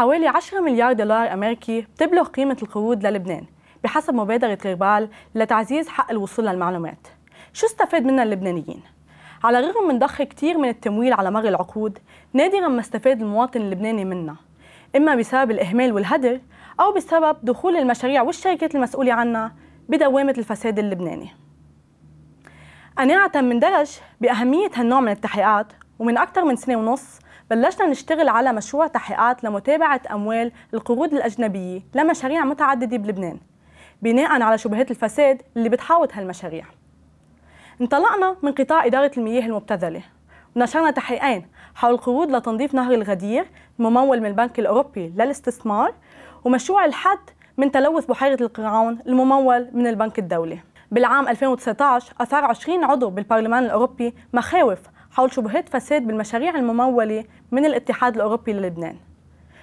حوالي 10 مليار دولار أمريكي بتبلغ قيمة القروض للبنان بحسب مبادرة غربال لتعزيز حق الوصول للمعلومات شو استفاد منها اللبنانيين؟ على الرغم من ضخ كثير من التمويل على مر العقود نادرا ما استفاد المواطن اللبناني منها إما بسبب الإهمال والهدر أو بسبب دخول المشاريع والشركات المسؤولة عنها بدوامة الفساد اللبناني قناعة من درج بأهمية هالنوع من التحقيقات ومن أكثر من سنة ونص بلشنا نشتغل على مشروع تحقيقات لمتابعة أموال القروض الأجنبية لمشاريع متعددة بلبنان بناء على شبهات الفساد اللي بتحاوط هالمشاريع. انطلقنا من قطاع إدارة المياه المبتذلة ونشرنا تحقيقين حول القروض لتنظيف نهر الغدير الممول من البنك الأوروبي للاستثمار ومشروع الحد من تلوث بحيرة القرعون الممول من البنك الدولي. بالعام 2019 أثار 20 عضو بالبرلمان الأوروبي مخاوف حول شبهات فساد بالمشاريع الممولة من الاتحاد الأوروبي للبنان.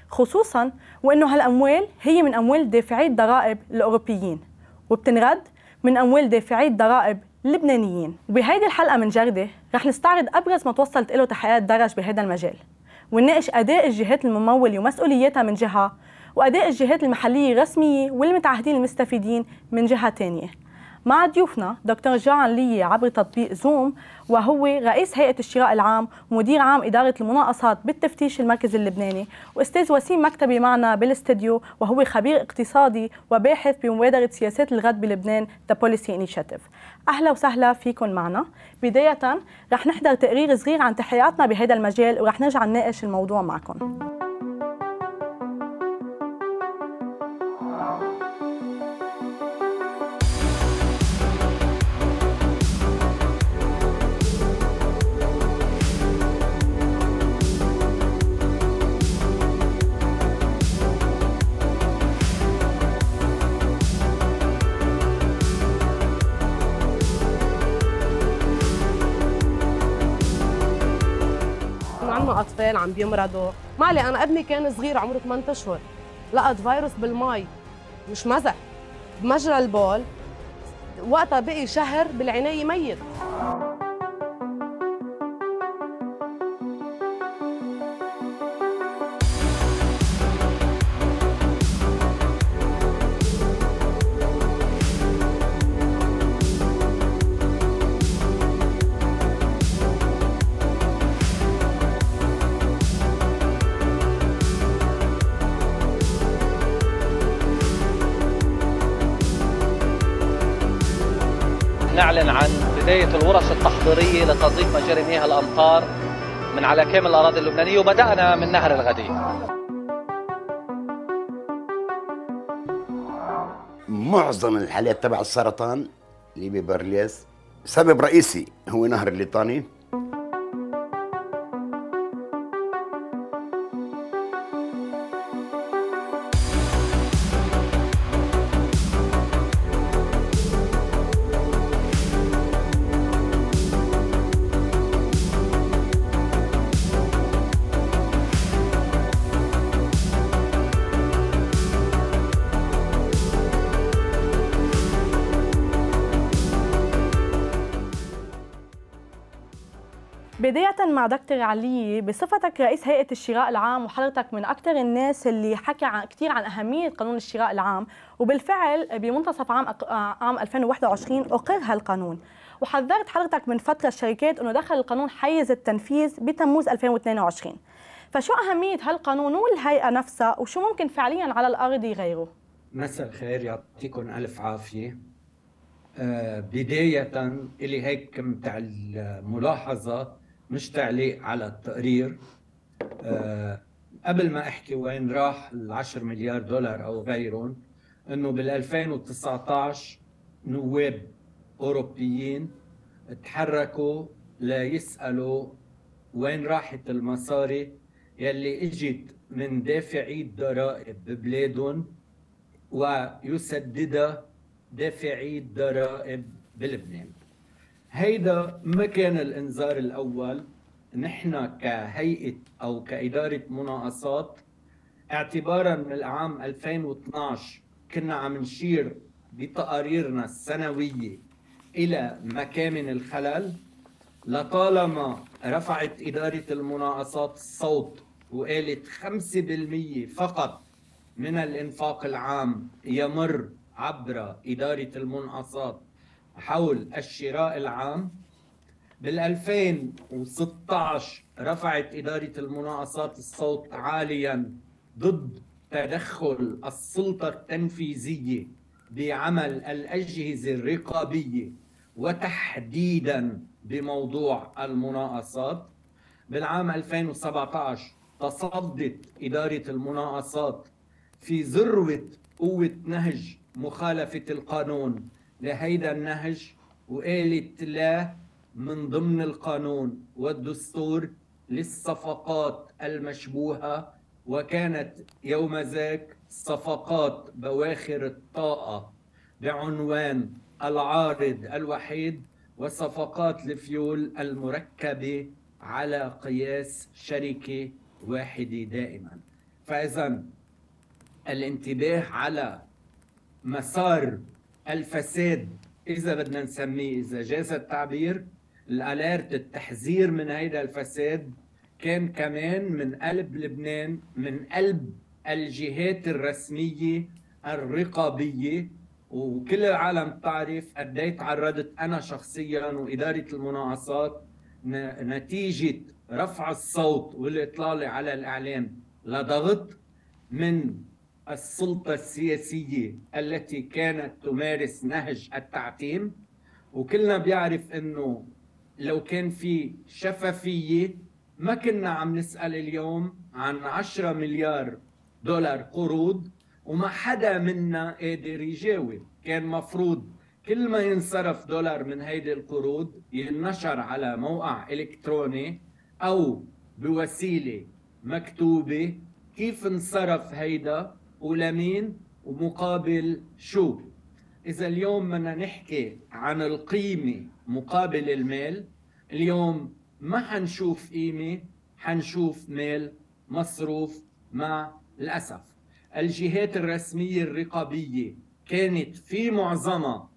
خصوصا وأنه هالأموال هي من أموال دافعي الضرائب الأوروبيين وبتنرد من أموال دافعي الضرائب اللبنانيين. وبهيدي الحلقة من جردة رح نستعرض أبرز ما توصلت له تحقيقات درج بهذا المجال ونناقش أداء الجهات الممولة ومسؤولياتها من جهة وأداء الجهات المحلية الرسمية والمتعهدين المستفيدين من جهة تانية. مع ضيوفنا دكتور جان لي عبر تطبيق زوم وهو رئيس هيئة الشراء العام ومدير عام إدارة المناقصات بالتفتيش المركزي اللبناني. وأستاذ وسيم مكتبي معنا بالاستديو وهو خبير اقتصادي وباحث بمبادرة سياسات الغد بلبنان The Policy Initiative. أهلا وسهلا فيكم معنا. بداية رح نحضر تقرير صغير عن تحقيقاتنا بهذا المجال ورح نرجع نناقش الموضوع معكم. اطفال عم بيمرضوا مالي أنا ابني كان صغير عمره 8 أشهر. لقط فيروس بالمي. مش مزح. بمجرى البول وقتها بقي شهر بالعناية ميت. لتنظيف مجاري مياه الأمطار من على كامل الأراضي اللبنانية وبدأنا من نهر الغدير. معظم الحالات تبع السرطان اللي ببرليز سبب رئيسي هو نهر الليطاني. دكتور علي بصفتك رئيس هيئة الشراء العام وحضرتك من أكثر الناس اللي حكى عن كثير عن أهمية قانون الشراء العام وبالفعل بمنتصف عام عام 2021 أقر هالقانون وحذرت حضرتك من فترة الشركات أنه دخل القانون حيز التنفيذ بتموز 2022 فشو أهمية هالقانون والهيئة نفسها وشو ممكن فعليا على الأرض يغيره؟ مساء الخير يعطيكم ألف عافية. آه بداية إلي هيك متاع الملاحظة مش تعليق على التقرير. أه قبل ما أحكي وين راح ال 10 مليار دولار أو غيرهم إنه بال 2019 نواب أوروبيين تحركوا ليسألوا وين راحت المصاري يلي إجت من دافعي الضرائب ببلادهم ويسددها دافعي الضرائب بلبنان. هيدا ما كان الإنذار الأول. نحن كهيئة أو كإدارة مناقصات اعتبارا من العام 2012 كنا عم نشير بتقاريرنا السنوية إلى مكامن الخلل. لطالما رفعت إدارة المناقصات الصوت وقالت 5% فقط من الإنفاق العام يمر عبر إدارة المنقصات حول الشراء العام. بال 2016 رفعت إدارة المناقصات الصوت عاليا ضد تدخل السلطة التنفيذية بعمل الأجهزة الرقابية وتحديدا بموضوع المناقصات بالعام 2017 تصدت إدارة المناقصات في ذروة قوة نهج مخالفة القانون لهيدا النهج وقالت لا من ضمن القانون والدستور للصفقات المشبوهة وكانت يوم ذاك صفقات بواخر الطاقة بعنوان العارض الوحيد وصفقات الفيول المركبة على قياس شركة واحدة دائما. فإذا الانتباه على مسار الفساد إذا بدنا نسميه إذا جاز التعبير الأليرت التحذير من هيدا الفساد كان كمان من قلب لبنان من قلب الجهات الرسمية الرقابية. وكل العالم تعرف قد إيه تعرضت أنا شخصيا وإدارة المناقصات نتيجة رفع الصوت والإطلالة على الإعلام لضغط من السلطة السياسية التي كانت تمارس نهج التعتيم وكلنا بيعرف إنه لو كان في شفافية ما كنا عم نسأل اليوم عن 10 مليار دولار قروض وما حدا منا قادر يجاوب. كان مفروض كل ما ينصرف دولار من هيدي القروض ينشر على موقع إلكتروني أو بوسيلة مكتوبة كيف انصرف هيدا. ولمين ومقابل شو؟ إذا اليوم بدنا نحكي عن القيمة مقابل المال اليوم ما حنشوف قيمة حنشوف مال مصروف مع الأسف. الجهات الرسمية الرقابية كانت في معظمها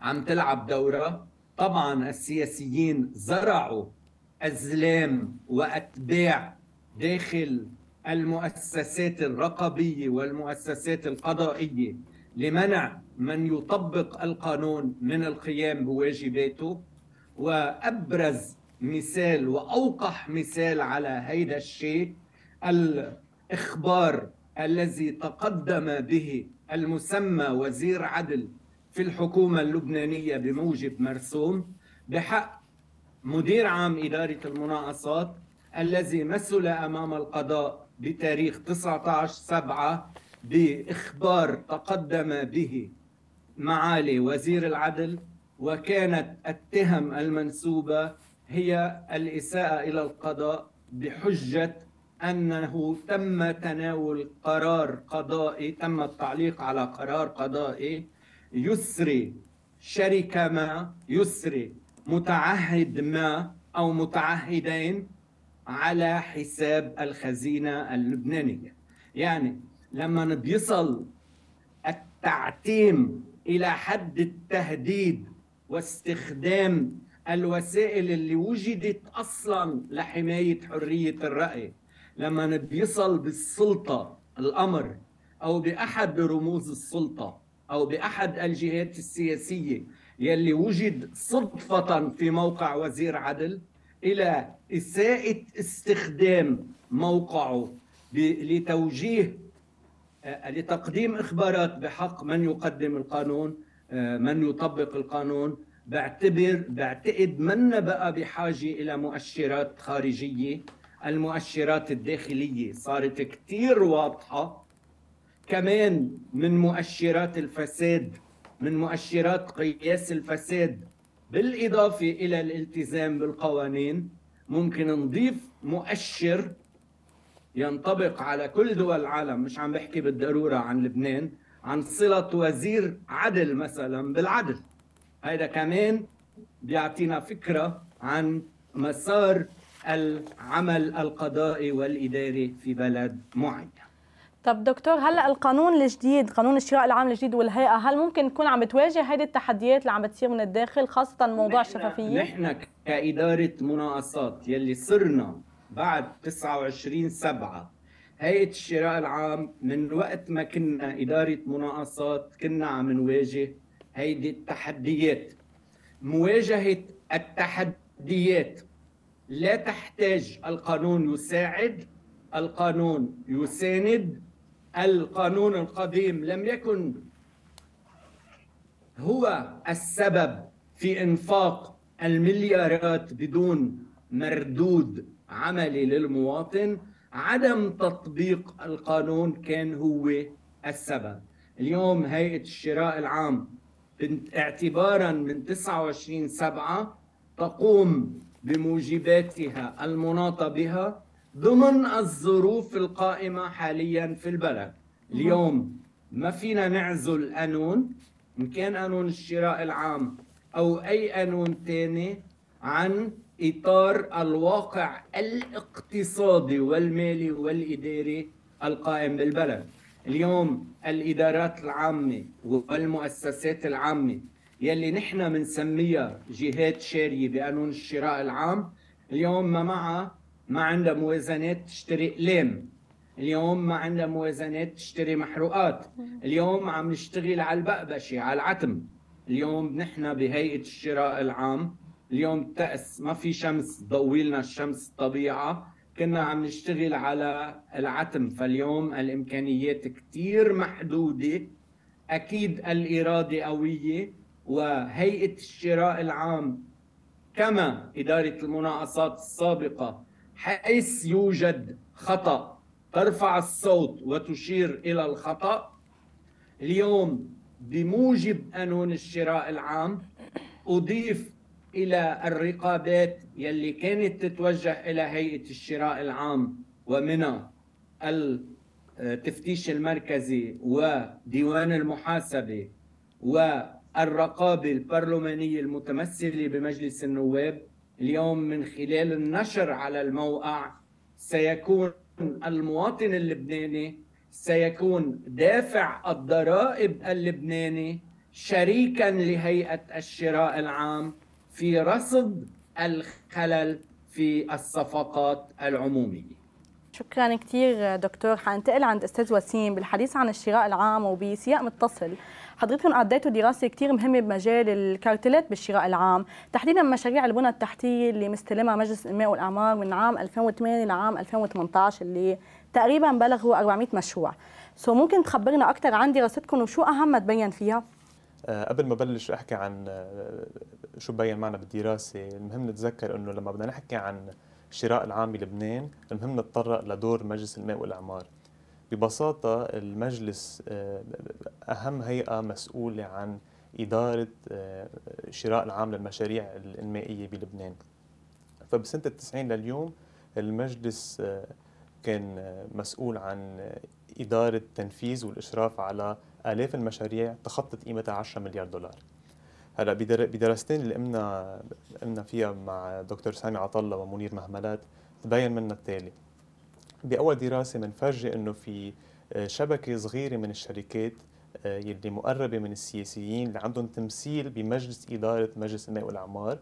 عم تلعب دورها. طبعا السياسيين زرعوا أزلام وأتباع داخل المؤسسات الرقابية والمؤسسات القضائية لمنع من يطبق القانون من القيام بواجباته وأبرز مثال وأوقح مثال على هيدا الشيء الإخبار الذي تقدم به المسمى وزير عدل في الحكومة اللبنانية بموجب مرسوم بحق مدير عام إدارة المناقصات الذي مثل أمام القضاء بتاريخ 19 7 بإخبار تقدم به معالي وزير العدل وكانت التهم المنسوبة هي الإساءة إلى القضاء بحجة أنه تم تناول قرار قضائي تم التعليق على قرار قضائي يسري شركة ما يسري متعهد ما أو متعهدين على حساب الخزينة اللبنانية. يعني لما بيصل التعتيم إلى حد التهديد واستخدام الوسائل اللي وجدت أصلا لحماية حرية الرأي لما بيصل بالسلطة الأمر أو بأحد رموز السلطة أو بأحد الجهات السياسية يلي وجد صدفة في موقع وزير عدل إلى إساءة استخدام موقعه لتوجيه آه، لتقديم إخبارات بحق من يقدم القانون آه، من يطبق القانون. بعتبر بعتقد من بقى بحاجة إلى مؤشرات خارجية. المؤشرات الداخلية صارت كتير واضحة. كمان من مؤشرات الفساد من مؤشرات قياس الفساد بالإضافة إلى الالتزام بالقوانين ممكن نضيف مؤشر ينطبق على كل دول العالم مش عم بحكي بالضرورة عن لبنان عن صلة وزير عدل مثلا بالعدل. هذا كمان بيعطينا فكرة عن مسار العمل القضائي والإداري في بلد معين. طب دكتور هلا القانون الجديد قانون الشراء العام الجديد والهيئة هل ممكن تكون عم بتواجه هيدي التحديات اللي عم بتصير من الداخل خاصة موضوع الشفافية؟ نحن كإدارة مناقصات يلي صرنا بعد 29 سبعة هيئة الشراء العام من وقت ما كنا إدارة مناقصات كنا عم نواجه هيدي التحديات. مواجهة التحديات لا تحتاج القانون يساعد القانون يساند القانون القديم لم يكن هو السبب في انفاق المليارات بدون مردود عملي للمواطن عدم تطبيق القانون كان هو السبب. اليوم هيئة الشراء العام اعتبارا من 29 سبعة تقوم بموجباتها المناطة بها ضمن الظروف القائمة حاليا في البلد. اليوم ما فينا نعزل قانون إن كان قانون الشراء العام أو أي قانون ثاني عن إطار الواقع الاقتصادي والمالي والإداري القائم بالبلد. اليوم الإدارات العامة والمؤسسات العامة يلي نحن بنسميها جهات شارية بقانون الشراء العام اليوم ما معها ما عندها موازنات تشتري اقلام اليوم ما عندها موازنات تشتري محروقات. اليوم عم نشتغل على البقبشة على العتم. اليوم نحن بهيئة الشراء العام. اليوم تأس ما في شمس ضوي لنا الشمس الطبيعة. كنا عم نشتغل على العتم فاليوم الإمكانيات كثير محدودة. أكيد الإرادة قوية وهيئة الشراء العام كما إدارة المناقصات السابقة حيث يوجد خطأ ترفع الصوت وتشير إلى الخطأ. اليوم بموجب قانون الشراء العام أضيف إلى الرقابات يلي كانت تتوجه إلى هيئة الشراء العام ومنها التفتيش المركزي وديوان المحاسبة والرقابة البرلمانية المتمثلة بمجلس النواب. اليوم من خلال النشر على الموقع سيكون المواطن اللبناني سيكون دافع الضرائب اللبناني شريكا لهيئة الشراء العام في رصد الخلل في الصفقات العمومية. شكرا كثير دكتور. حننتقل عند أستاذ وسيم بالحديث عن الشراء العام وبسياق متصل. حضرتكم أديتوا دراسة كثير مهمة بمجال الكارتلات بالشراء العام. تحديدا مشاريع البنى التحتية اللي مستلمها مجلس الإنماء والأعمار من عام 2008 لعام 2018 اللي تقريبا بلغوا 400 مشروع. سو ممكن تخبرنا أكثر عن دراستكم وشو أهم ما تبين فيها؟ أه قبل ما بلش أحكي عن أه، شو بين معنا بالدراسة المهم نتذكر إنه لما بدنا نحكي عن الشراء العام بلبنان المهم نتطرق لدور مجلس الماء والإعمار. ببساطة المجلس آه، أهم هيئة مسؤولة عن إدارة الشراء آه، العام للمشاريع الإنمائية بلبنان. فبسنة التسعين لليوم المجلس آه، كان مسؤول عن إدارة تنفيذ والإشراف على آلاف المشاريع تخطت قيمتها 10 مليار دولار. هلا بدراستين اللي قمنا قمنا فيها مع دكتور سامي عطله ومنير مهملات تبين منا التالي. بأول دراسة بنفرجي إنه في آه، شبكة صغيرة من الشركات آه، يلي مقربة من السياسيين اللي عندهم تمثيل بمجلس إدارة مجلس الماء والأعمار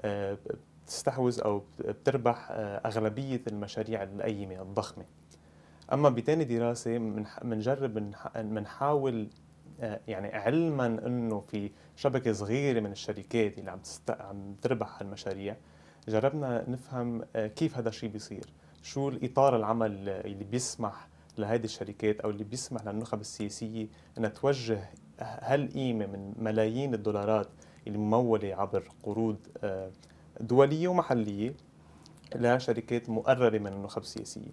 آه، بتستحوذ أو بتربح أغلبية المشاريع القيمة الضخمة. أما بتاني دراسة بنجرب بنحاول يعني علما إنه في شبكة صغيرة من الشركات اللي عم عم تربح هالمشاريع. جربنا نفهم كيف هذا الشيء بيصير. شو الإطار العمل اللي بيسمح لهذه الشركات أو اللي بيسمح للنخب السياسية إنها توجه هالقيمة من ملايين الدولارات اللي ممولة عبر قروض آه، دولية ومحلية لشركات مقربة من النخب السياسية.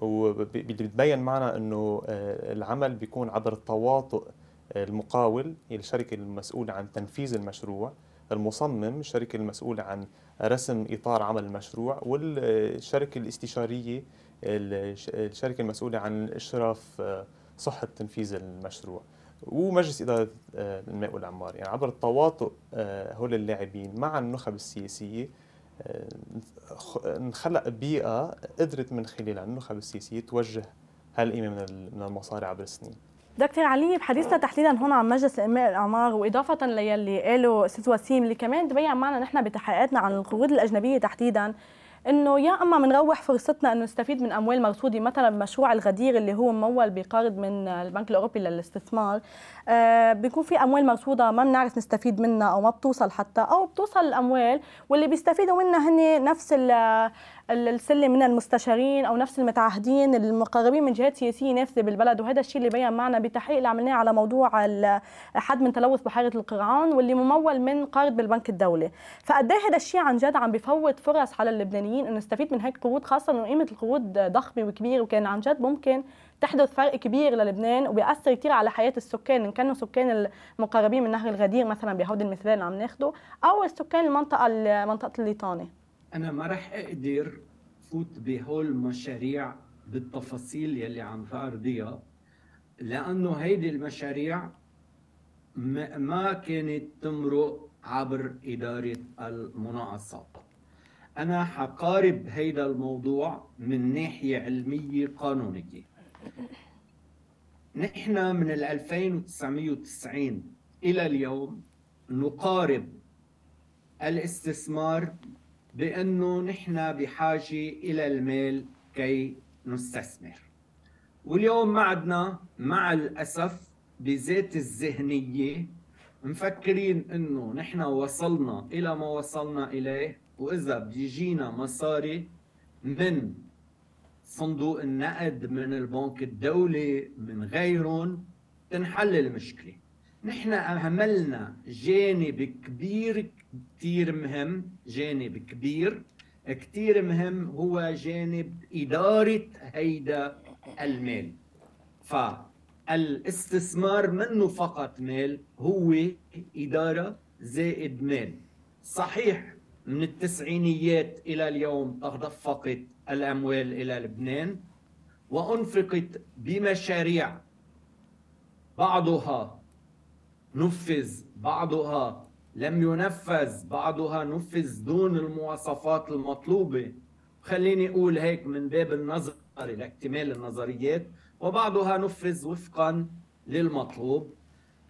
واللي بتبين معنا إنه آه، العمل بيكون عبر التواطؤ المقاول الشركة المسؤولة عن تنفيذ المشروع المصمم الشركة المسؤولة عن رسم إطار عمل المشروع والشركة الاستشارية الشركة المسؤولة عن إشراف آه، صحة تنفيذ المشروع ومجلس إدارة آه، الماء والعمار. يعني عبر التواطؤ آه، هول اللاعبين مع النخب السياسية نخلق بيئة قدرت من خلالها النخب السياسية توجه هالقيمة من المصاري عبر السنين. دكتور علي بحديثنا تحديدا هون عن مجلس الإنماء الأعمار وإضافة للي قاله أستاذ وسيم اللي كمان تبين معنا نحن بتحقيقاتنا عن القروض الأجنبية تحديدا إنه يا أما بنروح فرصتنا إنه نستفيد من أموال مرصوده مثلا بمشروع الغدير اللي هو ممول بقرض من البنك الأوروبي للاستثمار آه بيكون في أموال مرصوده ما بنعرف نستفيد منها أو ما بتوصل حتى أو بتوصل الأموال واللي بيستفيدوا منها هن نفس السله من المستشارين أو نفس المتعهدين المقربين من جهات سياسية نافذة بالبلد. وهذا الشيء اللي بين معنا بتحقيق اللي عملناه على موضوع حد من تلوث بحيرة القرعان واللي ممول من قرض بالبنك الدولي. فقد إيه هذا الشيء عن جد عم بفوت فرص على اللبنانيين إنه نستفيد من هيك قروض خاصة إنه قيمة القروض ضخمة وكبيرة وكان عن جد ممكن تحدث فرق كبير للبنان وبيأثر كثير على حياة السكان. إن كانوا سكان المقربين من نهر الغدير مثلا بهودي المثال اللي عم ناخده أو سكان المنطقة منطقة الليطانة أنا ما رح أقدر فوت بهول المشاريع بالتفاصيل يلي عم تعرضيها لأنه هيدي المشاريع ما كانت تمرق عبر إدارة المناقصات أنا حقارب هيدا الموضوع من ناحية علمية قانونية. نحن من 2990 إلى اليوم نقارب الاستثمار بأنه نحن بحاجة إلى المال كي نستثمر. واليوم معدنا مع الأسف بذات الذهنية مفكرين إنه نحن وصلنا إلى ما وصلنا إليه وإذا بيجينا مصاري من صندوق النقد من البنك الدولي من غيرهم تنحل المشكلة. نحن اهملنا جانب كبير كثير مهم جانب كبير. كثير مهم هو جانب إدارة هيدا المال. فالاستثمار منه فقط مال هو إدارة زائد مال. صحيح من التسعينيات إلى اليوم تدفقت الأموال إلى لبنان وأنفقت بمشاريع بعضها نفذ بعضها لم ينفذ بعضها نفذ دون المواصفات المطلوبة. خليني أقول هيك من باب النظر لاكتمال النظريات. وبعضها نفذ وفقا للمطلوب.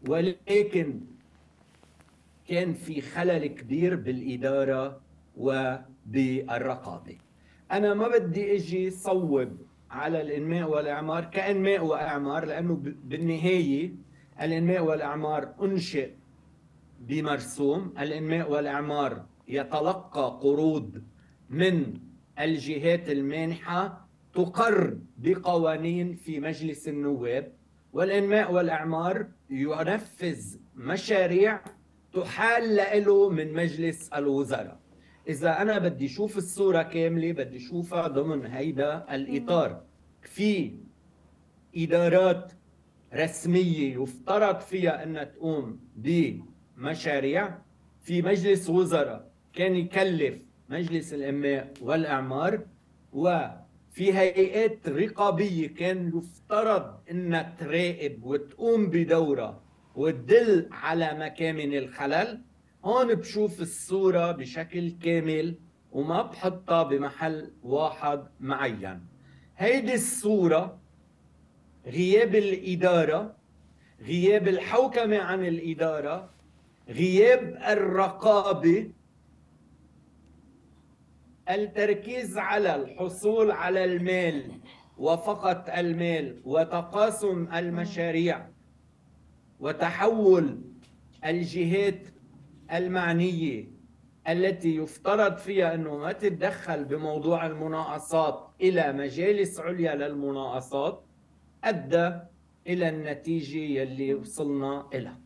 ولكن كان في خلل كبير بالإدارة وبالرقابة. أنا ما بدي إجي صوب على الإنماء والإعمار كأنماء وإعمار لأنه بالنهاية الإنماء والأعمار أنشئ بمرسوم. الإنماء والأعمار يتلقى قروض من الجهات المانحة تقر بقوانين في مجلس النواب. والإنماء والأعمار ينفذ مشاريع تحال له من مجلس الوزراء. إذا أنا بدي أشوف الصورة كاملة بدي أشوفها ضمن هيدا الإطار. في إدارات رسمية يفترض فيها أنها تقوم بمشاريع في مجلس وزراء. كان يكلف مجلس الانماء والأعمار وفي هيئات رقابية كان يفترض أنها تراقب وتقوم بدورها وتدل على مكامن الخلل. هون بشوف الصورة بشكل كامل وما بحطها بمحل واحد معين. هيدي الصورة غياب الإدارة غياب الحوكمة عن الإدارة غياب الرقابة التركيز على الحصول على المال وفقط المال وتقاسم المشاريع وتحول الجهات المعنية التي يفترض فيها أنه ما تتدخل بموضوع المناقصات إلى مجالس عليا للمناقصات. أدى إلى النتيجة يلي وصلنا إلها.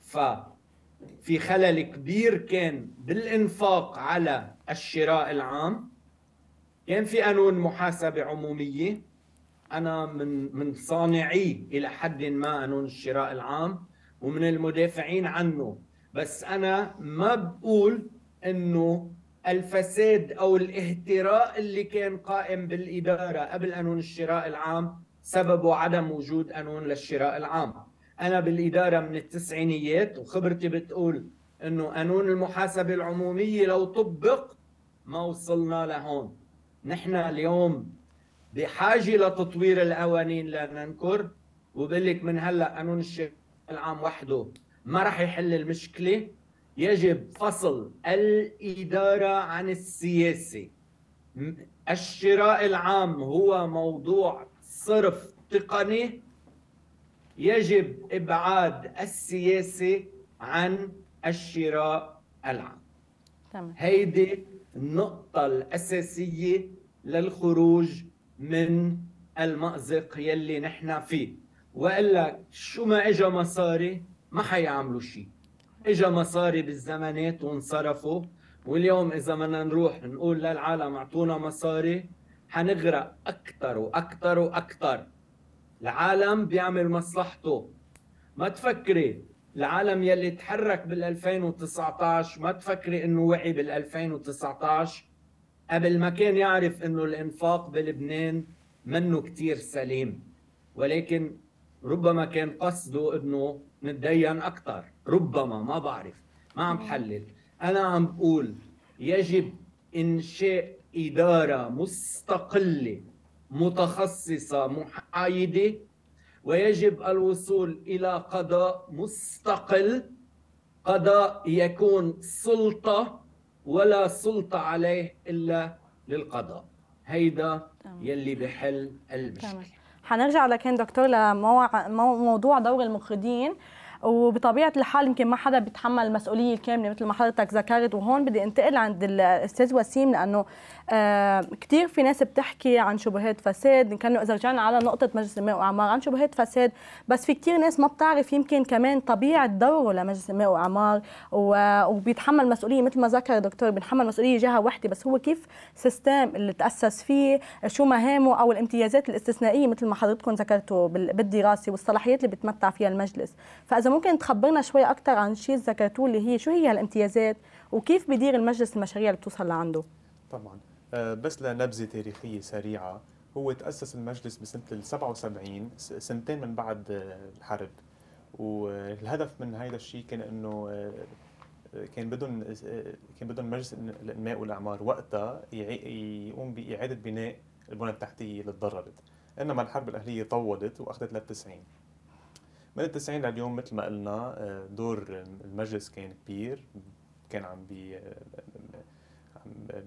ففي خلل كبير كان بالإنفاق على الشراء العام. كان في قانون محاسبة عمومية. أنا من من صانعي إلى حد ما قانون الشراء العام ومن المدافعين عنه. بس أنا ما بقول إنه الفساد أو الاهتراء اللي كان قائم بالإدارة قبل قانون الشراء العام سببه عدم وجود قانون للشراء العام. أنا بالإدارة من التسعينيات وخبرتي بتقول إنه قانون المحاسبة العمومية لو طبق ما وصلنا لهون. نحن اليوم بحاجة لتطوير القوانين لا ننكر وبقول لك من هلأ قانون الشراء العام وحده ما راح يحل المشكلة. يجب فصل الإدارة عن السياسة. م- الشراء العام هو موضوع صرف تقني يجب إبعاد السياسة عن الشراء العام. تمام. هيدي النقطة الأساسية للخروج من المأزق يلي نحن فيه. وإلا شو ما إجا مصاري ما حيعملوا شيء. إجا مصاري بالزمانات وانصرفوا واليوم إذا بدنا نروح نقول للعالم أعطونا مصاري حنغرق أكثر وأكثر وأكثر العالم بيعمل مصلحته. ما تفكري العالم يلي تحرك بال 2019 ما تفكري إنه وعي بال 2019 قبل ما كان يعرف إنه الإنفاق بلبنان منه كتير سليم. ولكن ربما كان قصده إنه نتدين أكثر ربما ما بعرف. ما عم بحلل. أنا عم بقول يجب انشاء إدارة مستقلة متخصصة محايدة ويجب الوصول إلى قضاء مستقل قضاء يكون سلطة ولا سلطة عليه إلا للقضاء. هيدا. يلي بحل المشكلة. تمام. حنرجع لكن دكتور لموضوع دور المخرجين. وبطبيعة الحال يمكن ما حدا بيتحمل المسؤولية الكاملة مثل ما حضرتك ذكرت. وهون بدي انتقل عند الأستاذ وسيم لأنه آه كثير في ناس بتحكي عن شبهات فساد كانه إذا رجعنا على نقطة مجلس الماء واعمار عن شبهات فساد بس في كثير ناس ما بتعرف يمكن كمان طبيعة دوره لمجلس الماء واعمار وبيتحمل مسؤولية مثل ما ذكر الدكتور بيتحمل مسؤولية جهة وحدة بس هو كيف سيستم اللي تأسس فيه شو مهامه أو الامتيازات الاستثنائية مثل ما حضرتكم ذكرتوا بال- بالدراسة والصلاحيات اللي بيتمتع فيها المجلس. فإذا ممكن تخبرنا شوي أكثر عن اللي ذكرتوه اللي هي شو هي الامتيازات وكيف بدير المجلس المشاريع اللي بتوصل لعنده؟ طبعا. بس لنبذه تاريخية سريعة. هو تأسس المجلس بسنة ال 77 س- سنتين من بعد آه، الحرب. والهدف من هذا الشيء كان إنه آه، آه، كان بدهم آه، كان بدهم مجلس الماء والإعمار وقتها يقوم باعاده بناء البنى التحتية اللي تضررت. إنما الحرب الأهلية طولت وأخذت لل 90 من ال 90 لليوم مثل ما قلنا آه، دور المجلس كان كبير كان عم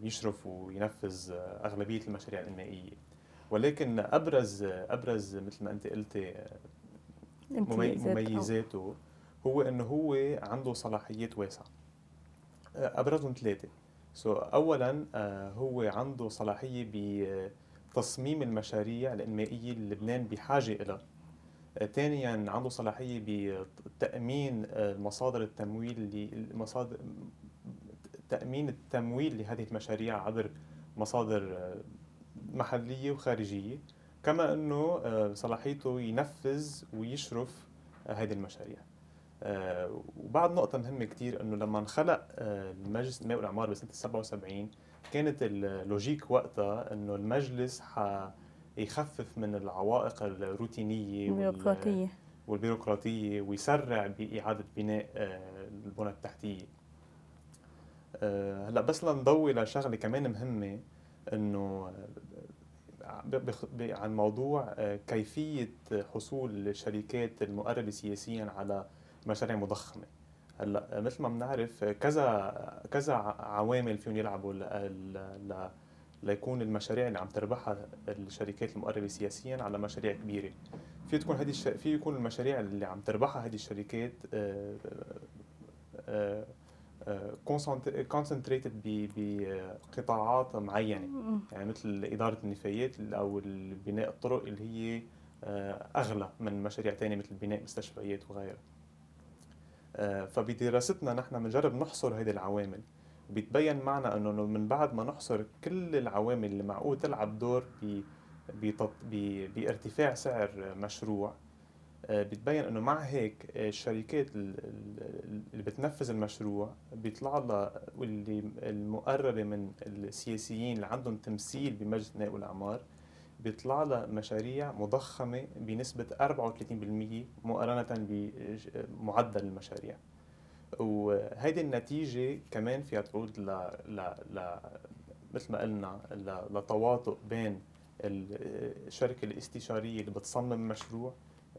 بيشرف وينفذ أغلبية المشاريع الانمائيه ولكن ابرز أبرز مثل ما أنت قلتي أو- مميزاته هو إنه هو عنده صلاحيات واسعة. أبرزهم ثلاثة. سو اولا آه، هو عنده صلاحية بتصميم المشاريع الإنمائية اللي لبنان بحاجة لها ثانيا عنده صلاحية بتأمين آه، مصادر التمويل اللي المصادر تأمين التمويل لهذه المشاريع عبر مصادر آه، محلية وخارجية كما أنه آه، صلاحيته ينفذ ويشرف آه، هذه المشاريع. وبعد نقطة مهمة كتير أنه لما انخلق المجلس الماء والاعمار بسنة 77 كانت اللوجيك وقتها أنه المجلس ح يخفف من العوائق الروتينية البيروقراطية. والبيروقراطية ويسرع بإعادة بناء البنى التحتية. هلا بس لنضوي لشغلة كمان مهمة إنه آه، عن موضوع آه، كيفية حصول الشركات المقربة سياسيا على مشاريع مضخمة. هلا مثل ما بنعرف آه، كذا كذا عوامل فيهم يلعبوا ل- ل- ليكون المشاريع اللي عم تربحها الشركات المقربة سياسيا على مشاريع كبيرة. في تكون هذه الش... في يكون المشاريع اللي عم تربحها هذه الشركات كونسنتريتد بقطاعات معينة. يعني مثل إدارة النفايات أو بناء الطرق اللي هي آه، أغلى من مشاريع ثانية مثل بناء مستشفيات وغيرها. آه، فبدراستنا نحن بنجرب نحصر هذه العوامل. بيتبين معنا إنه من بعد ما نحصر كل العوامل اللي معقول تلعب دور ب بارتفاع سعر مشروع بتبين إنه مع هيك آه، الشركات ال- ال- اللي بتنفذ المشروع بيطلع لها واللي المقربة من السياسيين اللي عندهم تمثيل بمجلس النائب والاعمار بيطلع لها مشاريع مضخمة بنسبة 34% مقارنة بمعدل المشاريع وهيدي النتيجة كمان فيها تعود ل, ل... ل... مثل ما قلنا. لتواطؤ بين ال- الشركة الاستشارية اللي بتصمم مشروع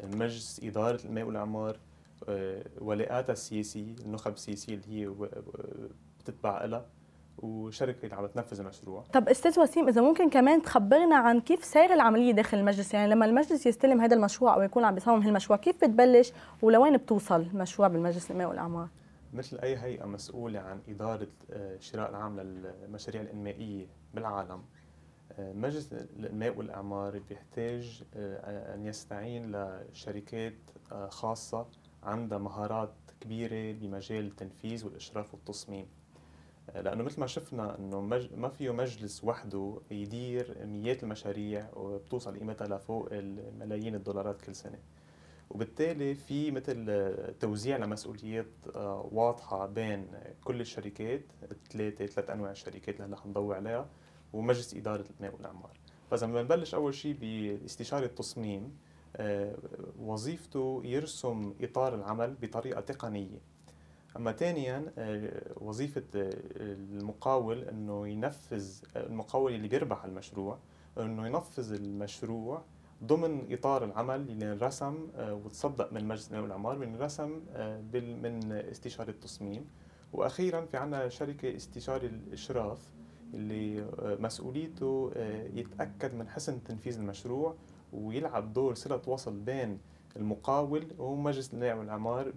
مجلس إدارة الماء والاعمار آه، ولاءاتها السياسية النخب السياسية اللي هي و- بتتبع لها وشركة اللي عم تنفذ المشروع. طب أستاذ وسيم إذا ممكن كمان تخبرنا عن كيف سير العملية داخل المجلس؟ يعني لما المجلس يستلم هذا المشروع أو يكون عم بيصمم هالمشروع كيف بتبلش ولوين بتوصل المشروع بالمجلس الماء والاعمار مثل أي هيئة مسؤولة عن إدارة الشراء آه، العام للمشاريع الإنمائية بالعالم آه، مجلس الماء والإعمار بيحتاج آه، أن يستعين لشركات خاصة عندها مهارات كبيرة بمجال التنفيذ والإشراف والتصميم. لأنه مثل ما شفنا مج... ما فيه مجلس وحده يدير مئات المشاريع وبتوصل قيمتها لفوق الملايين الدولارات كل سنة. وبالتالي في مثل توزيع لمسؤوليات آه، واضحة بين كل الشركات ثلاثة ثلاث أنواع الشركات اللي هلأ حنضوي عليها. ومجلس إدارة الماء والأعمار. فإذا بنبلش أول شيء باستشارة التصميم آه، وظيفته يرسم إطار العمل بطريقة تقنية. أما ثانيا آه، وظيفة المقاول إنه ينفذ المقاول اللي بيربح المشروع إنه ينفذ المشروع ضمن إطار العمل اللي انرسم آه، وتصدق من مجلس الامام والأعمار انرسم آه، من استشارة التصميم. وأخيرا في عندنا شركة استشاري الإشراف اللي آه، مسؤوليته يتأكد من حسن تنفيذ المشروع ويلعب دور صلة وصل بين المقاول ومجلس الامام والاعمار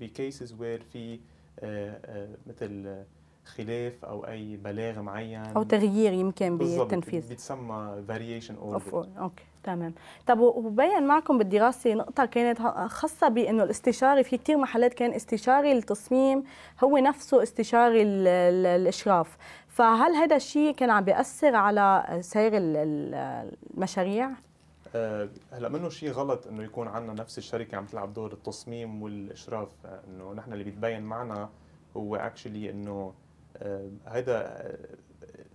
بكيسز وير في مثل خلاف أو أي بلاغ معين. أو تغيير يمكن بالتنفيذ. بيتسمى variation order okay تمام. طب وبين معكم بالدراسة نقطة كانت خاصة بأنه الاستشاري في كثير محلات كان استشاري التصميم هو نفسه استشاري الإشراف. فهل هذا الشيء كان عم بيأثر على سير المشاريع؟ أه هلا منه شيء غلط إنه يكون عندنا نفس الشركة عم تلعب دور التصميم والإشراف. إنه نحن اللي بيتبين معنا هو اكشلي إنه هذا آه،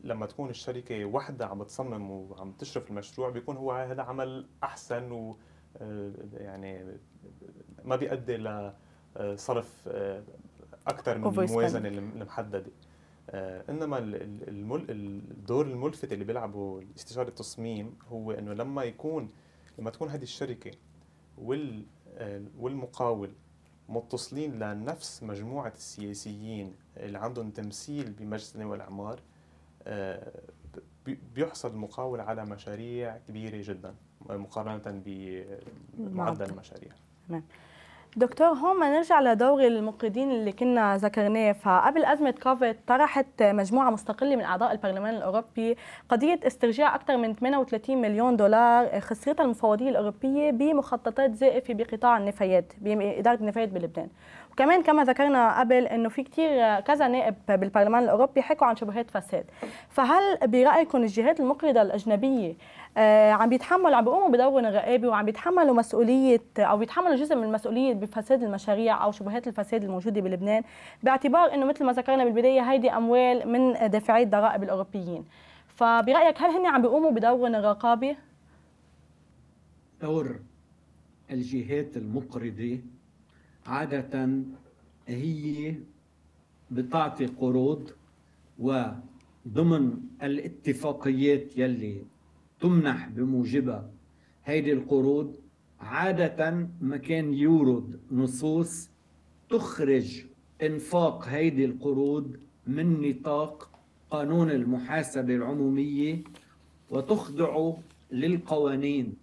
لما تكون الشركة وحدة عم تصمم وعم تشرف المشروع بيكون هو هذا عمل أحسن و آه، يعني ما بيؤدي لصرف آه، أكثر من الموازنه المحددة. إنما الدور الملفت اللي بيلعبه استشاري التصميم هو إنه لما يكون لما تكون هذه الشركة وال والمقاول متصلين لنفس مجموعة السياسيين اللي عندهم تمثيل بمجلس النواب والأعمار آه، بيحصل المقاولة على مشاريع كبيرة جدا مقارنة بمعدل المشاريع. دكتور هون ما نرجع لدور المقيدين اللي كنا ذكرناه. فقبل أزمة كوفيد طرحت مجموعة مستقلة من أعضاء البرلمان الأوروبي قضية استرجاع أكثر من 38 مليون دولار خسرتها المفوضية الأوروبية بمخططات زائفة بقطاع النفايات بإدارة النفايات بلبنان. وكمان كما ذكرنا قبل إنه في كثير كذا نائب بالبرلمان الأوروبي حكوا عن شبهات فساد. فهل برأيكم الجهات المقرضة الأجنبية آه عم بيتحملوا عم بيقوموا بدورهم الرقابي وعم بيتحملوا مسؤولية أو بيتحملوا جزء من المسؤولية بفساد المشاريع أو شبهات الفساد الموجودة بلبنان؟ باعتبار إنه مثل ما ذكرنا بالبداية هيدي أموال من دافعي الضرائب الأوروبيين. فبرأيك هل هن عم بيقوموا بدورهم الرقابي؟ دور الجهات المقرضة عادة هي بتعطي قروض وضمن الاتفاقيات يلي تمنح بموجبها هيدي القروض عادة ما كان يورد نصوص تخرج إنفاق هيدي القروض من نطاق قانون المحاسبة العمومية وتخضع للقوانين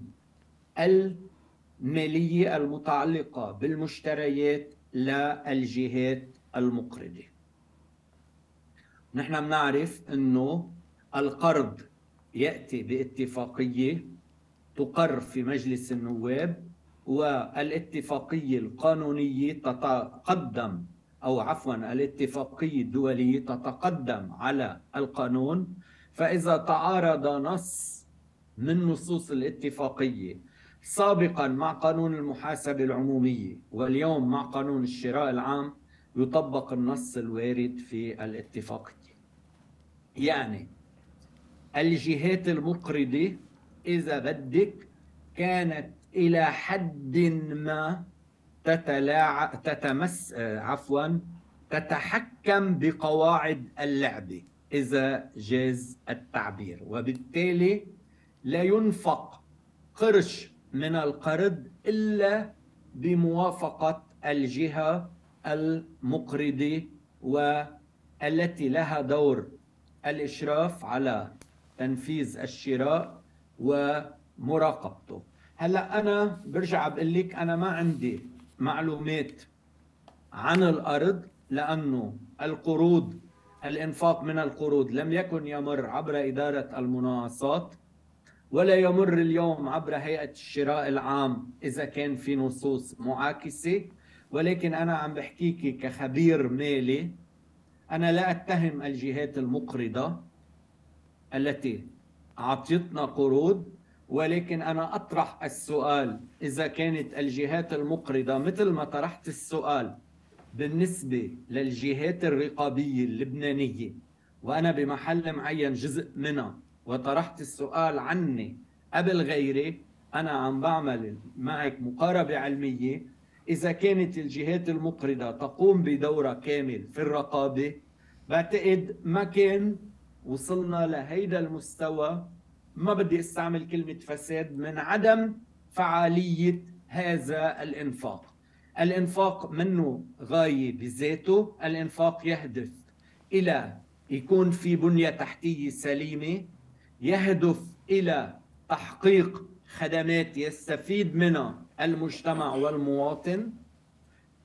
المالية المتعلقة بالمشتريات للجهات المقرضة. نحن بنعرف أنه القرض يأتي باتفاقية تقر في مجلس النواب والاتفاقية القانونية تتقدم أو عفوا الاتفاقية الدولية تتقدم على القانون. فإذا تعارض نص من نصوص الاتفاقية سابقا مع قانون المحاسبة العمومية واليوم مع قانون الشراء العام يطبق النص الوارد في الاتفاقية يعني الجهات المقرضة إذا بدك كانت إلى حد ما تتلاعب تتمس عفوا تتحكم بقواعد اللعبة إذا جاز التعبير. وبالتالي لا ينفق قرش من القرض إلا بموافقة الجهة المقرضه التي لها دور الإشراف على تنفيذ الشراء ومراقبته. هلا أنا برجع بقول لك أنا ما عندي معلومات عن الأرض لأنه القروض الإنفاق من القروض لم يكن يمر عبر إدارة المناقصات ولا يمر اليوم عبر هيئة الشراء العام إذا كان في نصوص معاكسة. ولكن أنا عم بحكيكي كخبير مالي أنا لا أتهم الجهات المقرضة التي اعطتنا قروض ولكن أنا أطرح السؤال. إذا كانت الجهات المقرضة مثل ما طرحت السؤال بالنسبة للجهات الرقابية اللبنانية وأنا بمحل معين جزء منها وطرحت السؤال عني قبل غيري أنا عم بعمل معك مقاربة علمية. إذا كانت الجهات المقرضة تقوم بدورها كامل في الرقابة بعتقد ما كان وصلنا لهيدا المستوى. ما بدي أستعمل كلمة فساد من عدم فعالية هذا الإنفاق. الإنفاق منه غاية بذاته الإنفاق يهدف إلى يكون في بنية تحتية سليمة. يهدف إلى تحقيق خدمات يستفيد منها المجتمع والمواطن.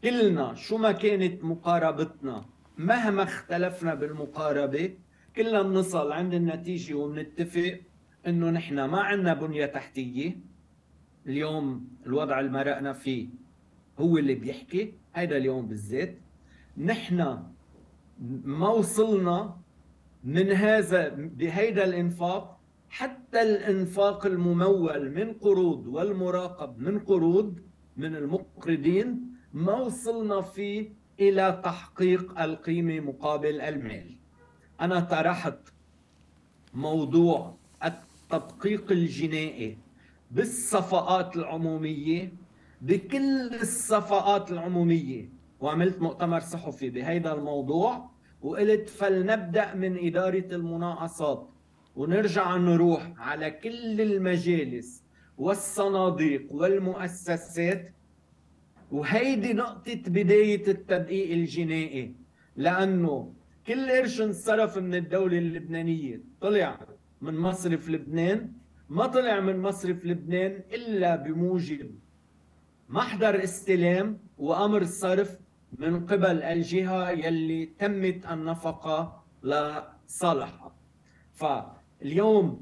كلنا شو ما كانت مقاربتنا مهما اختلفنا بالمقاربة كلنا بنصل عند النتيجة وبنتفق إنه نحن ما عندنا بنية تحتية. اليوم الوضع اللي مرقنا فيه هو اللي بيحكي هيدا اليوم بالذات. نحن ما وصلنا من هذا بهيدا الإنفاق حتى الإنفاق الممول من قروض والمراقب من قروض من المقرضين ما وصلنا فيه إلى تحقيق القيمة مقابل المال. أنا طرحت موضوع التدقيق الجنائي بالصفقات العمومية بكل الصفقات العمومية وعملت مؤتمر صحفي بهيدا الموضوع. وقلت فلنبدأ من إدارة المناقصات ونرجع نروح على كل المجالس والصناديق والمؤسسات. وهيدي نقطة بداية التدقيق الجنائي لأنه كل قرش انصرف من الدولة اللبنانية. طلع من مصرف لبنان ما طلع من مصرف لبنان إلا بموجب محضر استلام وأمر صرف من قبل الجهة يلي تمت النفقة لصالحها فاليوم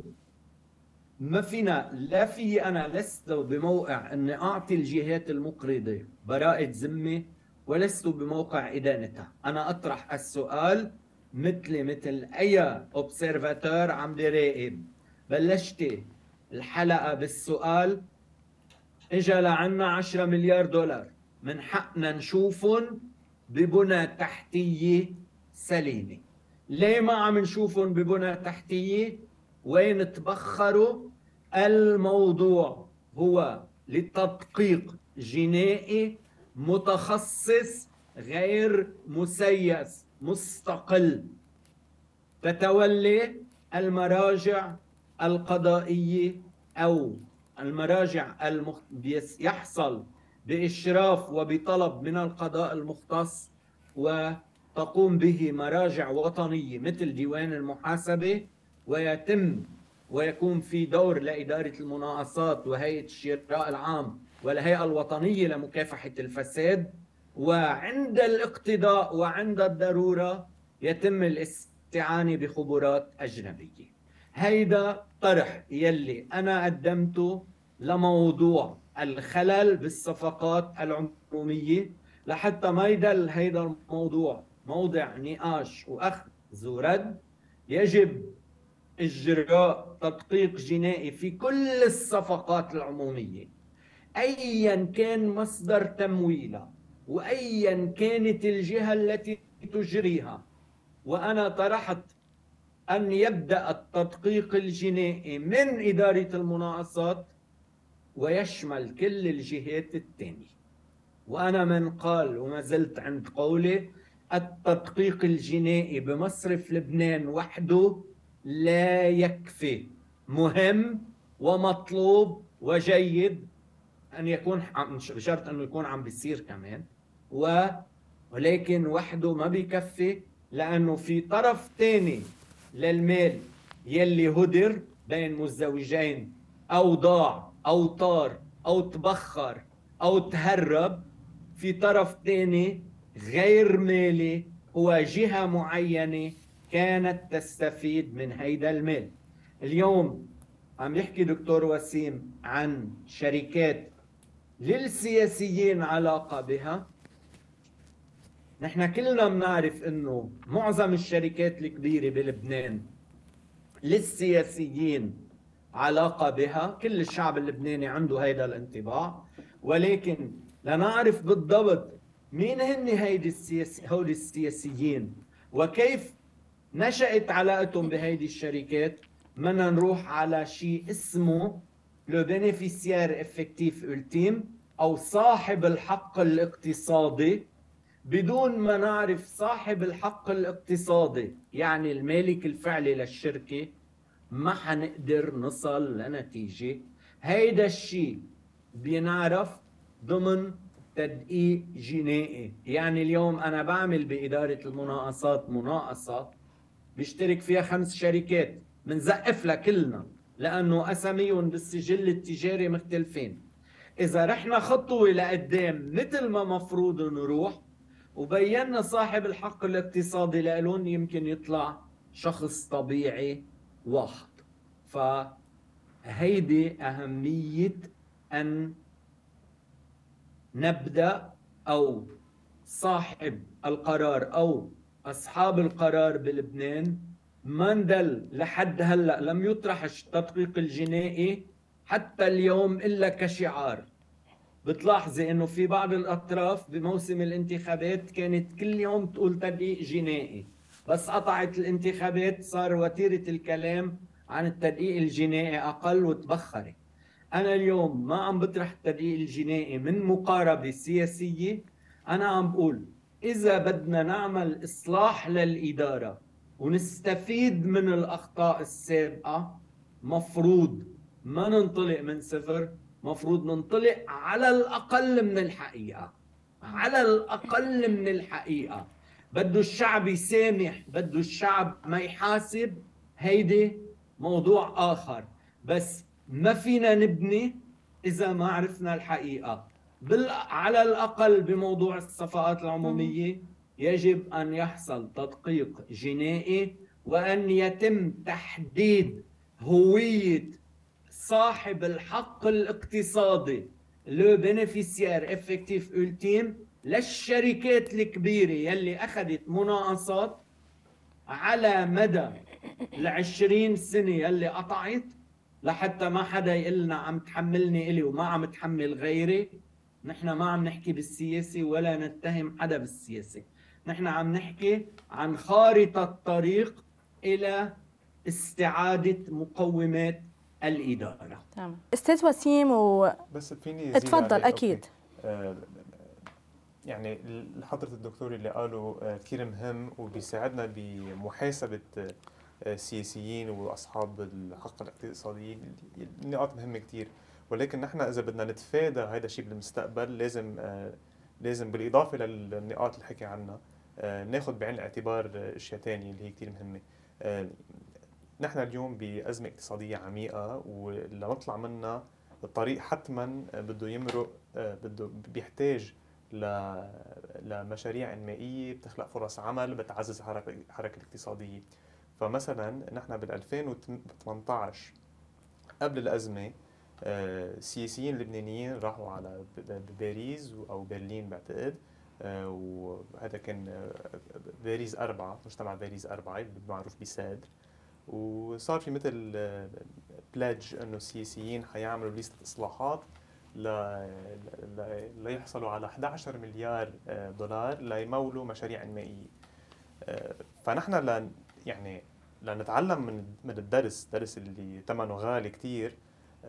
ما فينا لا في أنا لست بموقع إني أعطي الجهات المقرضة براءة ذمة ولست بموقع إدانتها. أنا أطرح السؤال مثلي مثل أي اوبسيرفاتور عم بيراقب بلشتي الحلقة بالسؤال اجى لعنا 10 مليار دولار. من حقنا نشوفهم ببنى تحتيه سليمة. ليه ما عم نشوفهم ببنى تحتيه وين تبخروا؟ الموضوع هو لتدقيق جنائي متخصص غير مسيس مستقل. تتولي المراجع القضائية أو المراجع المخ... يحصل بإشراف وبطلب من القضاء المختص وتقوم به مراجع وطنية مثل ديوان المحاسبة ويتم ويكون في دور لإدارة المناقصات وهيئة الشراء العام والهيئة الوطنية لمكافحة الفساد. وعند الاقتضاء وعند الضرورة يتم الاستعانة بخبرات أجنبية. هيدا طرح يلي أنا قدمته لموضوع الخلل بالصفقات العمومية لحتى ما يدل هيدا الموضوع. موضع نقاش وأخذ ورد يجب إجراء تدقيق جنائي في كل الصفقات العمومية. أيا كان مصدر تمويلها وايا كانت الجهة التي تجريها. وأنا طرحت أن يبدأ التدقيق الجنائي من إدارة المناقصات ويشمل كل الجهات الثانية وأنا من قال وما زلت عند قولي التدقيق الجنائي بمصرف لبنان وحده لا يكفي. مهم ومطلوب وجيد أن يكون بشرط إنه يكون عم بيصير كمان. و ولكن وحده ما بيكفي لأنه في طرف ثاني للمال يلي هدر بين مزدوجين أو ضاع أو طار أو تبخر أو تهرب في طرف ثاني غير مالي هو جهة معينة كانت تستفيد من هيدا المال. اليوم عم يحكي دكتور وسيم عن شركات للسياسيين علاقة بها. نحن كلنا بنعرف إنه معظم الشركات الكبيرة بلبنان للسياسيين علاقة بها. كل الشعب اللبناني عنده هيدا الانطباع. ولكن لنعرف بالضبط مين هن هيدي السياسي السياسيين. وكيف نشأت علاقتهم بهيدي الشركات. بدنا نروح على شيء اسمه le bénéficiaire effectif ultime أو صاحب الحق الاقتصادي. بدون ما نعرف صاحب الحق الاقتصادي يعني المالك الفعلي للشركة ما حنقدر نصل لنتيجة. هيدا الشيء بينعرف ضمن تدقيق جنائي. يعني اليوم أنا بعمل بإدارة المناقصات مناقصة بيشترك فيها خمس شركات بنزقف لها كلنا لأنه أساميهم بالسجل التجاري مختلفين. إذا رحنا خطوة لقدام مثل ما مفروض نروح وبينا صاحب الحق الاقتصادي لهم يمكن يطلع شخص طبيعي واحد. فهيدي أهمية أن نبدأ أو صاحب القرار أو أصحاب القرار بلبنان ما ندل لحد هلأ لم يطرح التدقيق الجنائي حتى اليوم إلا كشعار. بتلاحظي إنه في بعض الأطراف بموسم الانتخابات كانت كل يوم تقول تدقيق جنائي. بس قطعت الانتخابات صار وتيرة الكلام عن التدقيق الجنائي أقل وتبخرت. أنا اليوم ما عم بطرح التدقيق الجنائي من مقاربة سياسية. أنا عم بقول إذا بدنا نعمل إصلاح للإدارة ونستفيد من الأخطاء السابقة مفروض ما ننطلق من صفر مفروض ننطلق على الأقل من الحقيقة على الأقل من الحقيقة. بده الشعب يسامح بده الشعب ما يحاسب. هيدي موضوع آخر. بس ما فينا نبني إذا ما عرفنا الحقيقة. بال... على الأقل بموضوع الصفقات العمومية يجب أن يحصل تدقيق جنائي وأن يتم تحديد هوية صاحب الحق الاقتصادي le bénéficiaire effectif ultime للشركات الكبيرة يلي أخذت مناقصات على مدى العشرين سنة يلي قطعت لحتى ما حدا يقول لنا عم تحملني إلي وما عم تحمل غيري. نحن ما عم نحكي بالسياسة ولا نتهم حدا بالسياسة. نحن عم نحكي عن خارطة طريق إلى استعادة مقومات الإدارة. تمام. أستاذ وسيم و بس فيني اتفضل. أكيد. أوكي. آه، يعني حضرة الدكتور اللي قاله آه، كثير مهم وبيساعدنا بمحاسبة آه، السياسيين وأصحاب الحق الاقتصادي النقاط مهمة كثير ولكن نحن إذا بدنا نتفادى هذا الشيء بالمستقبل لازم آه، لازم بالإضافة للنقاط اللي حكي عنها آه، ناخذ بعين الاعتبار آه، أشياء ثانية اللي هي كثير مهمة. آه، نحن اليوم بأزمة اقتصادية عميقة ولنطلع منها الطريق حتما بده يمرق آه، بده بيحتاج لمشاريع انمائيه بتخلق فرص عمل بتعزز الحركه الحركه الاقتصادية فمثلا نحن بال 2018 قبل الأزمة آه، السياسيين اللبنانيين راحوا على باريس أو برلين بعتقد آه، وهذا كان آه، باريس أربعة مجتمع باريس أربعة المعروف بساد وصار في مثل بلاج إنه السياسيين حيعملوا ليست إصلاحات. ليحصلوا على 11 مليار آه، دولار ليمولوا مشاريع انمائيه آه، فنحن لن يعني لنتعلم من من الدرس درس اللي ثمنه غالي كثير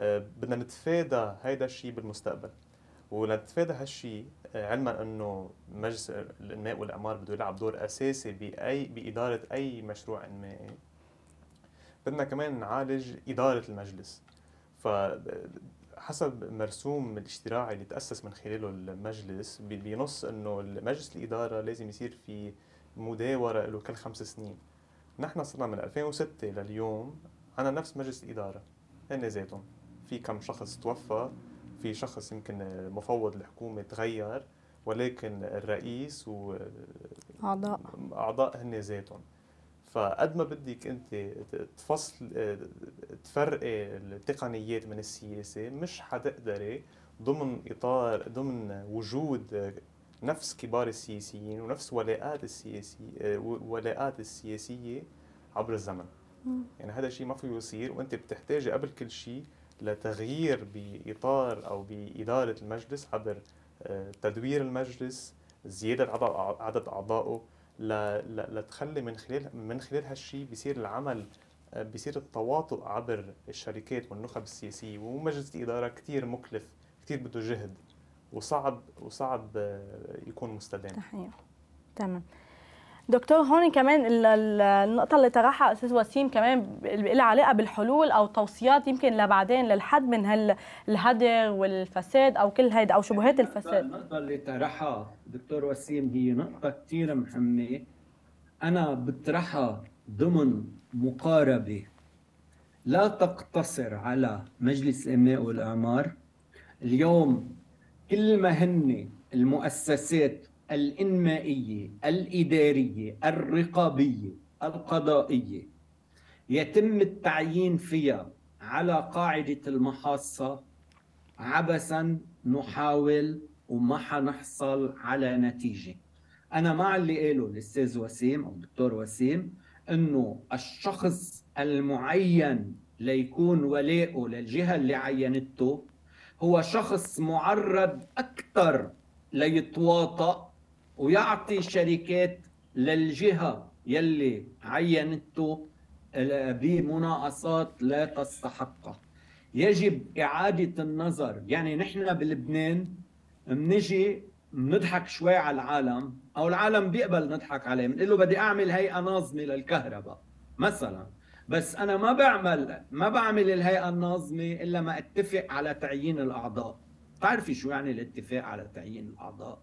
بدنا نتفادى هيدا الشيء بالمستقبل. ولنتفادى هالشيء آه، علما أنه مجلس الأنماء والأعمار بده يلعب دور أساسي باي بإدارة أي مشروع انمائي بدنا كمان نعالج إدارة المجلس. فحسب مرسوم الاجتراعي اللي تأسس من خلاله المجلس بي- بينص إنه مجلس الإدارة لازم يصير في مداورة له كل خمس سنين. نحن صرنا من 2006 لليوم عنا نفس مجلس الإدارة هن ذاتهم. في كم شخص توفى في شخص يمكن مفوض الحكومة تغير ولكن الرئيس و أعضاء. أعضاء هن ذاتهم. فقد ما بدك انت تفصل تفرقي التقنيات من السياسة مش حتقدري ضمن إطار ضمن وجود نفس كبار السياسيين ونفس ولاءات السياسية ولاءات السياسية عبر الزمن. يعني هذا الشيء ما فيه يصير وأنت بتحتاجي قبل كل شيء لتغيير بإطار أو بإدارة المجلس عبر آه، تدوير المجلس زيادة عدد أعضائه لتخلي من خلال من خلال هالشيء بيصير العمل آه، بيصير التواطؤ عبر الشركات والنخب السياسية. ومجلس الإدارة كثير مكلف كثير بده جهد وصعب وصعب آه، يكون مستدام. تمام. دكتور هون كمان النقطة اللي طرحها أستاذ وسيم كمان لها علاقة بالحلول أو توصيات يمكن لبعدين للحد من هالهدر والفساد أو كل هيدا أو شبهات الفساد. النقطة اللي طرحها دكتور وسيم هي نقطة كثير مهمة. أنا بطرحها ضمن مقاربة. لا تقتصر على مجلس الإنماء والإعمار. اليوم كل ما هن المؤسسات الإنمائية الإدارية الرقابية القضائية. يتم التعيين فيها على قاعدة المحاصة عبثا نحاول وما حنحصل على نتيجة. أنا مع اللي قاله الأستاذ وسيم أو الدكتور وسيم أنه الشخص المعين ليكون ولاؤه للجهة اللي عينته هو شخص معرض أكثر ليتواطأ ويعطي شركات للجهة يلي عينته بمناقصات لا تستحقها يجب إعادة النظر. يعني نحن بلبنان بنجي بنضحك شوي على العالم أو العالم بيقبل نضحك عليه بنقول له بدي أعمل هيئة ناظمة للكهرباء مثلا. بس أنا ما بعمل ما بعمل الهيئة الناظمة إلا ما أتفق على تعيين الأعضاء. بتعرفي شو يعني الاتفاق على تعيين الأعضاء؟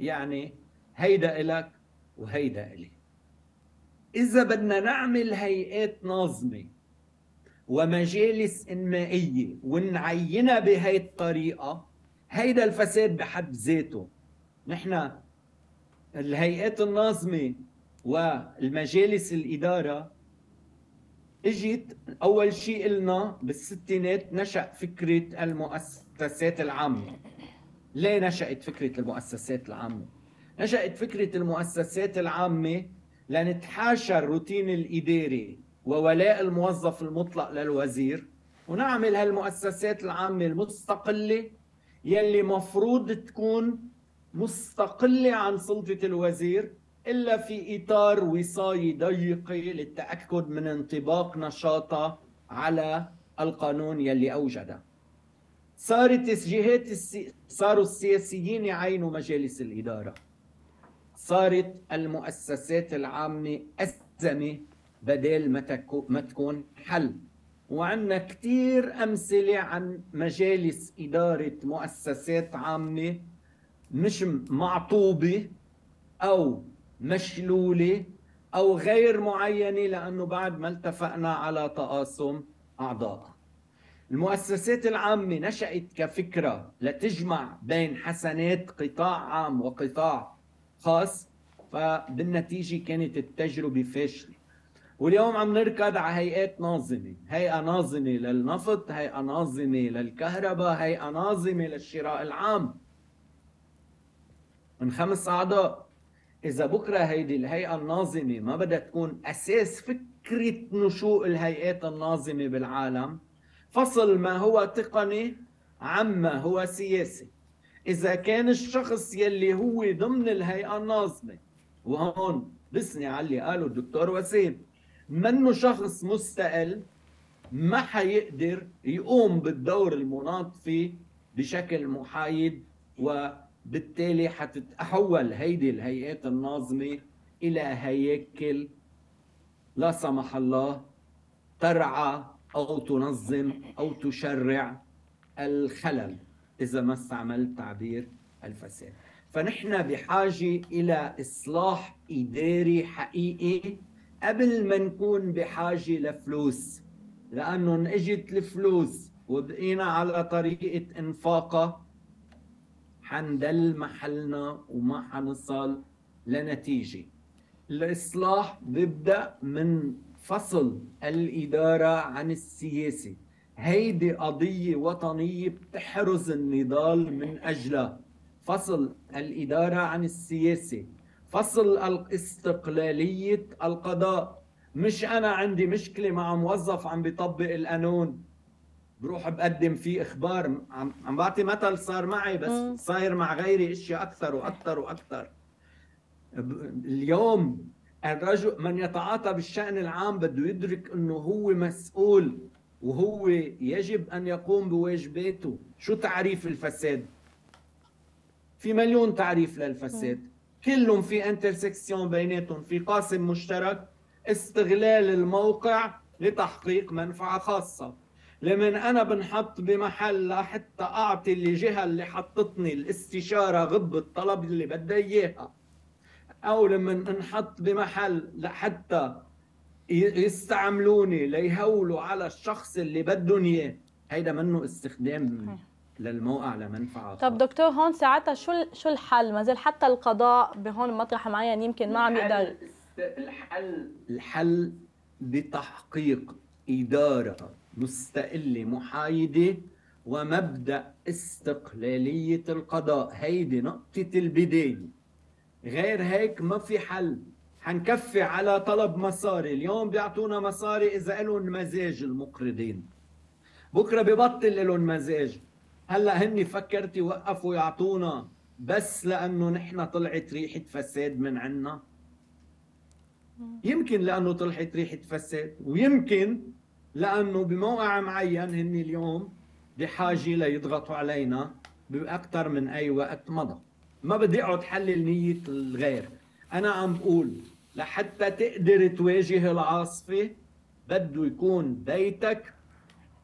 يعني هيدا إلك وهيدا إلي. إذا بدنا نعمل هيئات ناظمة ومجالس إنمائية ونعينها بهي الطريقة هيدا الفساد بحد ذاته. نحن الهيئات الناظمة والمجالس الإدارة إجت أول شيء قلنا بالستينات نشأ فكرة المؤسسات العامة. ليه نشأت فكرة المؤسسات العامة؟ نشأت فكرة المؤسسات العامة لنتحاشى الروتين الإداري وولاء الموظف المطلق للوزير ونعمل هالمؤسسات العامة المستقلة يلي مفروض تكون مستقلة عن سلطة الوزير إلا في إطار وصاية ضيقة للتأكد من انطباق نشاطها على القانون يلي أوجده. صارت الجهات السي... صاروا السياسيين يعينوا مجالس الإدارة. صارت المؤسسات العامة أزمة بدل ما, تكو... ما تكون حل. وعندنا كثير أمثلة عن مجالس إدارة مؤسسات عامة مش معطوبة أو مشلولة أو غير معينة لأنه بعد ما التفقنا على تقاسم أعضاء. المؤسسات العامة نشأت كفكرة لتجمع بين حسنات قطاع عام وقطاع خاص فبالنتيجة كانت التجربة فاشلة. واليوم عم نركض على هيئات ناظمة. هيئة ناظمة للنفط هيئة ناظمة للكهرباء هيئة ناظمة للشراء العام. من خمس أعضاء. إذا بكرة هيدي الهيئة الناظمة ما بدها تكون أساس فكرة نشوء الهيئات الناظمة بالعالم فصل ما هو تقني عما هو سياسي. إذا كان الشخص يلي هو ضمن الهيئة الناظمة وهون بسني على اللي قاله الدكتور وسيم منه شخص مستقل ما حيقدر يقوم بالدور المناط فيه بشكل محايد وبالتالي حتتحول هيدي الهيئات الناظمة إلى هياكل لا سمح الله ترعى أو تنظم أو تشرع الخلل. إذا ما استعملت تعبير الفساد. فنحن بحاجة إلى إصلاح إداري حقيقي قبل ما نكون بحاجة لفلوس. لأنه إجت الفلوس وبقينا على طريقة إنفاقها حندل محلنا وما حنصل لنتيجة. الإصلاح بيبدأ من فصل الإدارة عن السياسة. هيدي قضية وطنية بتحرز النضال من أجلها. فصل الإدارة عن السياسة. فصل استقلالية القضاء. مش أنا عندي مشكلة مع موظف عم بيطبق القانون. بروح بقدم فيه إخبار. عم عم بعطي مثل صار معي بس. صاير مع غيري إشياء أكثر وأكثر وأكثر. ب- اليوم الرجل من يتعاطى بالشأن العام بده يدرك إنه هو مسؤول. وهو يجب أن يقوم بواجباته شو تعريف الفساد؟ في مليون تعريف للفساد. كلهم في انترسكسيون بيناتهم في قاسم مشترك استغلال الموقع لتحقيق منفعة خاصة. لمن أنا بنحط بمحل لحتى أعطي الجهة اللي حطتني الاستشارة غب الطلب اللي بدها إياها. أو لما انحط بمحل لحتى يستعملوني ليهولوا على الشخص اللي بدهم إياه. هيدا منه استخدام للموقع لمنفعة. طب دكتور هون ساعتها شو ال- شو الحل؟ ما زال حتى القضاء بهون مطرح معين يمكن ما عم يقدر. الحل. الحل بتحقيق إدارة مستقلة محايدة ومبدأ استقلالية القضاء. هيدي نقطة البداية. غير هيك ما في حل. حنكفي على طلب مصاري. اليوم بيعطونا مصاري إذا لهم مزاج المقرضين. بكرة ببطل لهم مزاج. هلأ هني فكرتي وقفوا يعطونا بس لأنه نحن طلعت ريحة فساد من عنا. يمكن لأنه طلعت ريحة فساد ويمكن لأنه بموقع معين هن اليوم بحاجة ليضغطوا علينا باكثر من أي وقت مضى. ما بدي أقعد حلل نية الغير. أنا عم بقول لحتى تقدر تواجه العاصفة بده يكون بيتك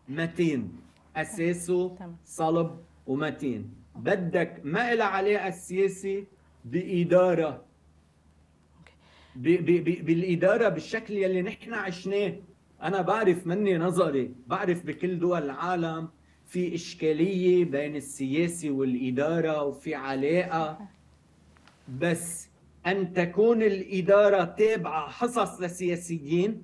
متين. تمام. صلب ومتين. بدك ما إلها علاقه السياسي بإدارة. ب ب ب بالإدارة بالشكل يلي نحن عشناه. أنا بعرف مني نظري. بعرف بكل دول العالم في إشكالية بين السياسة والإدارة وفي علاقة. بس أن تكون الإدارة تابعة حصص لسياسيين.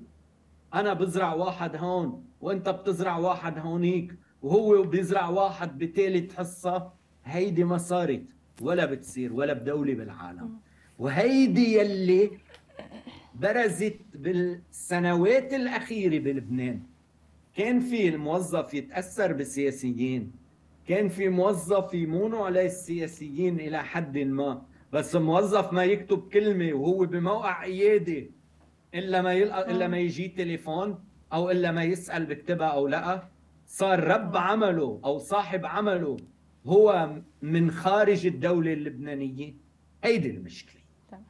أنا بزرع واحد هون وأنت بتزرع واحد هونيك وهو بيزرع واحد بثالث حصة. هيدي ما صارت ولا بتصير ولا بدولة بالعالم. وهيدي يلي برزت بالسنوات الأخيرة بلبنان. كان في الموظف يتأثر بالسياسيين كان في موظف يمونوا عليه السياسيين إلى حد ما. بس موظف ما يكتب كلمة وهو بموقع عيادة إلا ما يلقى إلا ما يجي تليفون أو إلا ما يسأل بكتبها أو لأ. صار رب عمله أو صاحب عمله هو من خارج الدولة اللبنانية. هيدي المشكلة.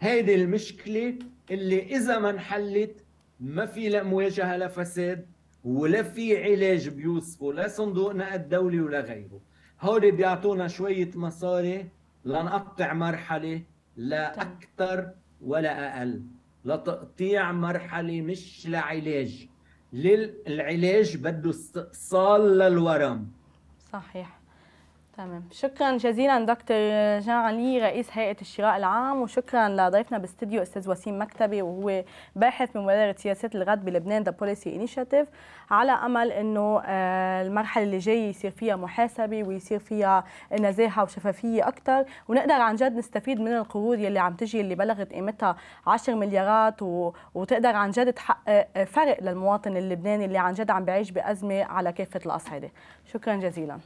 هيدي المشكلة اللي إذا ما انحلت ما في لا مواجهة لفساد ولا في علاج بيوصفه لا صندوق نقد دولي ولا غيره. هودي بيعطونا شوية مصاري. لنقطع مرحلة لا أكثر ولا أقل. لتقطيع مرحلة مش لعلاج. للعلاج بده استئصال للورم. صحيح. تمام. شكرا جزيلا دكتور جان علي رئيس هيئة الشراء العام وشكرا لضيفنا باستديو أستاذ وسيم مكتبي وهو باحث بمبادره سياسات الغد بلبنان The Policy Initiative على أمل إنه آه، المرحلة اللي جاية يصير فيها محاسبة ويصير فيها نزاهة وشفافية أكثر ونقدر عن جد نستفيد من القروض يلي عم تجي اللي بلغت قيمتها 10 مليارات و... وتقدر عن جد تحقق فرق للمواطن اللبناني اللي عن جد عم بيعيش بأزمة على كافة الأصعدة. شكرا جزيلا.